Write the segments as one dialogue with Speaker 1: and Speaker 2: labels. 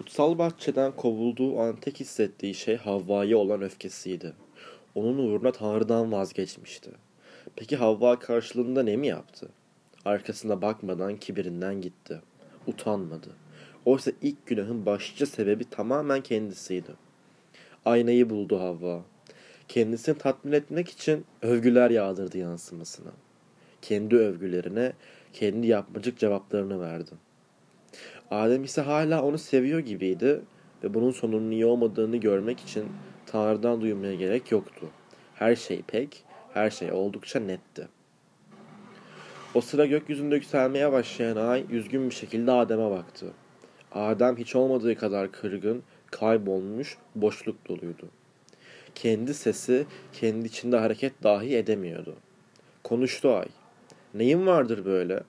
Speaker 1: Kutsal bahçeden kovulduğu an tek hissettiği şey Havva'ya olan öfkesiydi. Onun uğruna Tanrı'dan vazgeçmişti. Peki Havva karşılığında ne mi yaptı? Arkasına bakmadan kibirinden gitti. Utanmadı. Oysa ilk günahın başlıca sebebi tamamen kendisiydi. Aynayı buldu Havva. Kendisini tatmin etmek için övgüler yağdırdı yansımasına. Kendi övgülerine, kendi yapmacık cevaplarını verdi. Adem ise hala onu seviyor gibiydi ve bunun sonunun iyi olmadığını görmek için Tanrı'dan duymaya gerek yoktu. Her şey pek, her şey oldukça netti. O sıra gökyüzünde yükselmeye başlayan ay üzgün bir şekilde Adem'e baktı. Adem hiç olmadığı kadar kırgın, kaybolmuş, boşluk doluydu. Kendi sesi kendi içinde hareket dahi edemiyordu. Konuştu ay. Neyin vardır böyle?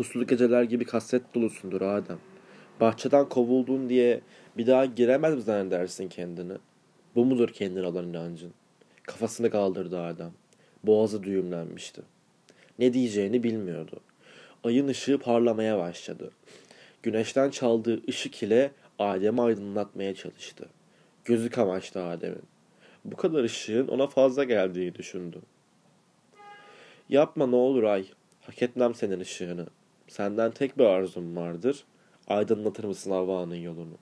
Speaker 1: Puslu geceler gibi kasvet dolusundur Adem. Bahçeden kovuldun diye bir daha giremez mi zannedersin kendini? Bu mudur kendine olan inancın? Kafasını kaldırdı Adem. Boğazı düğümlenmişti. Ne diyeceğini bilmiyordu. Ayın ışığı parlamaya başladı. Güneşten çaldığı ışık ile Adem'i aydınlatmaya çalıştı. Gözü kamaştı Adem'in. Bu kadar ışığın ona fazla geldiğini düşündü. Yapma ne olur ay. Hak etmem senin ışığını. Senden tek bir arzum vardır. Aydınlatır mısın Havva'nın yolunu?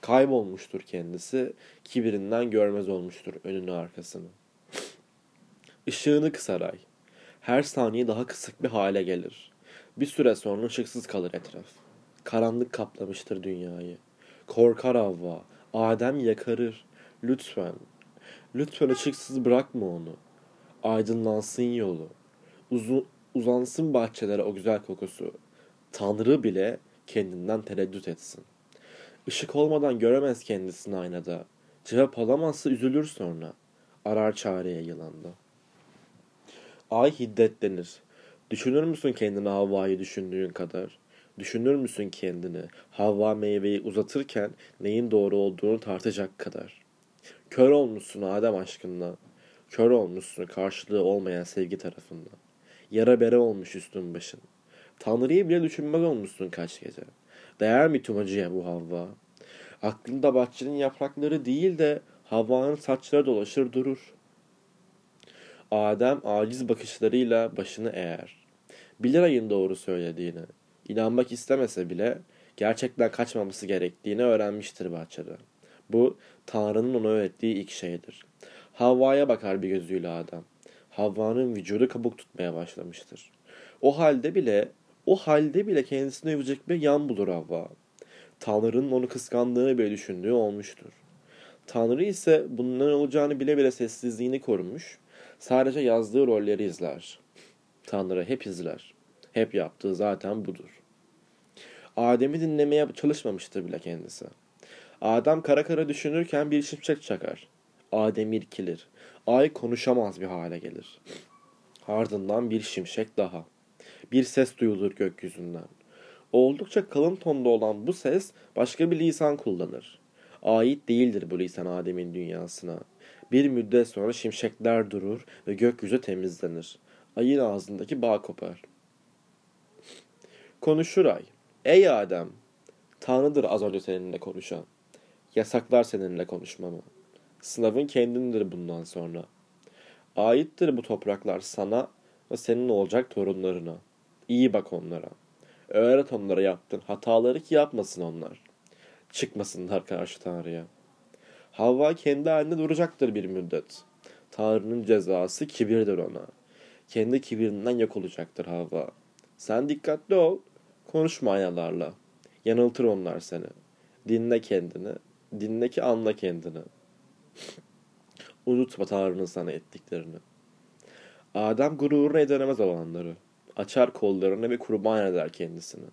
Speaker 1: Kaybolmuştur kendisi. Kibirinden görmez olmuştur önünü arkasını. Işığını kısar ay. Her saniye daha kısık bir hale gelir. Bir süre sonra ışıksız kalır etraf. Karanlık kaplamıştır dünyayı. Korkar Havva. Adem yakarır. Lütfen. Lütfen ışıksız bırakma onu. Aydınlansın yolu. Uzun, uzansın bahçelere o güzel kokusu. Tanrı bile kendinden tereddüt etsin. Işık olmadan göremez kendisini aynada. Cevap alamazsa üzülür sonra. Arar çareye yılanda. Ay hiddetlenir. Düşünür müsün kendini Havva'yı düşündüğün kadar? Düşünür müsün kendini Havva meyveyi uzatırken neyin doğru olduğunu tartacak kadar? Kör olmuşsun Adem aşkında. Kör olmuşsun karşılığı olmayan sevgi tarafından. Yara bere olmuş üstün başın. Tanrı'yı bile düşünmez olmuşsun kaç gece. Değer mi tüm bu Havva? Aklında bahçenin yaprakları değil de Havva'nın saçları dolaşır durur. Adem aciz bakışlarıyla başını eğer. Bilir ayın doğru söylediğini. İnanmak istemese bile gerçekten kaçmaması gerektiğini öğrenmiştir bahçede. Bu Tanrı'nın ona öğrettiği ilk şeydir. Havva'ya bakar bir gözüyle Adem. Havva'nın vücudu kabuk tutmaya başlamıştır. O halde bile o halde bile kendisine övecek bir yan bulur Havva. Tanrı'nın onu kıskandığını bile düşündüğü olmuştur. Tanrı ise bunun olacağını bile bile sessizliğini korumuş, sadece yazdığı rolleri izler. Tanrı hep izler. Hep yaptığı zaten budur. Adem'i dinlemeye çalışmamıştır bile kendisi. Adem kara kara düşünürken bir şimşek çakar. Adem irkilir. Ay konuşamaz bir hale gelir. Ardından bir şimşek daha. Bir ses duyulur gökyüzünden. Oldukça kalın tonda olan bu ses başka bir lisan kullanır. Ait değildir bu lisan Adem'in dünyasına. Bir müddet sonra şimşekler durur ve gökyüzü temizlenir. Ayın ağzındaki bağ kopar. Konuşur ay. Ey Adem! Tanrıdır az önce seninle konuşan. Yasaklar seninle konuşmamı. Sınavın kendindir bundan sonra. Aittir bu topraklar sana ve senin olacak torunlarına. İyi bak onlara. Öğret onlara yaptın hataları ki yapmasın onlar. Çıkmasınlar karşı Tanrı'ya. Havva kendi halinde duracaktır bir müddet. Tanrı'nın cezası kibirdir ona. Kendi kibirinden yok olacaktır Havva. Sen dikkatli ol. Konuşma aynalarla. Yanıltır onlar seni. Dinle kendini. Dinle ki anla kendini. Unutma Tanrı'nın sana ettiklerini. Adem gururuna edinemez olanları. Açar kollarını ve kurban eder kendisini.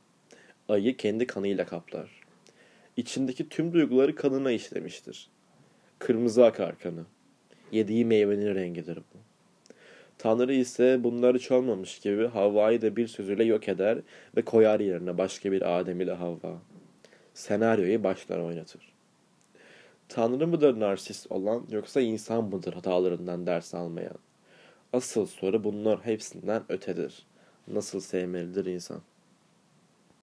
Speaker 1: Ayı kendi kanıyla kaplar. İçindeki tüm duyguları kanına işlemiştir. Kırmızı akar kanı. Yediği meyvenin rengidir bu. Tanrı ise bunları hiç olmamış gibi Havva'yı da bir sözüyle yok eder ve koyar yerine başka bir Adem ile Havva. Senaryoyu başlar oynatır. Tanrı mıdır narsist olan yoksa insan mıdır hatalarından ders almayan? Asıl soru bunlar hepsinden ötedir. Nasıl sevmelidir insan?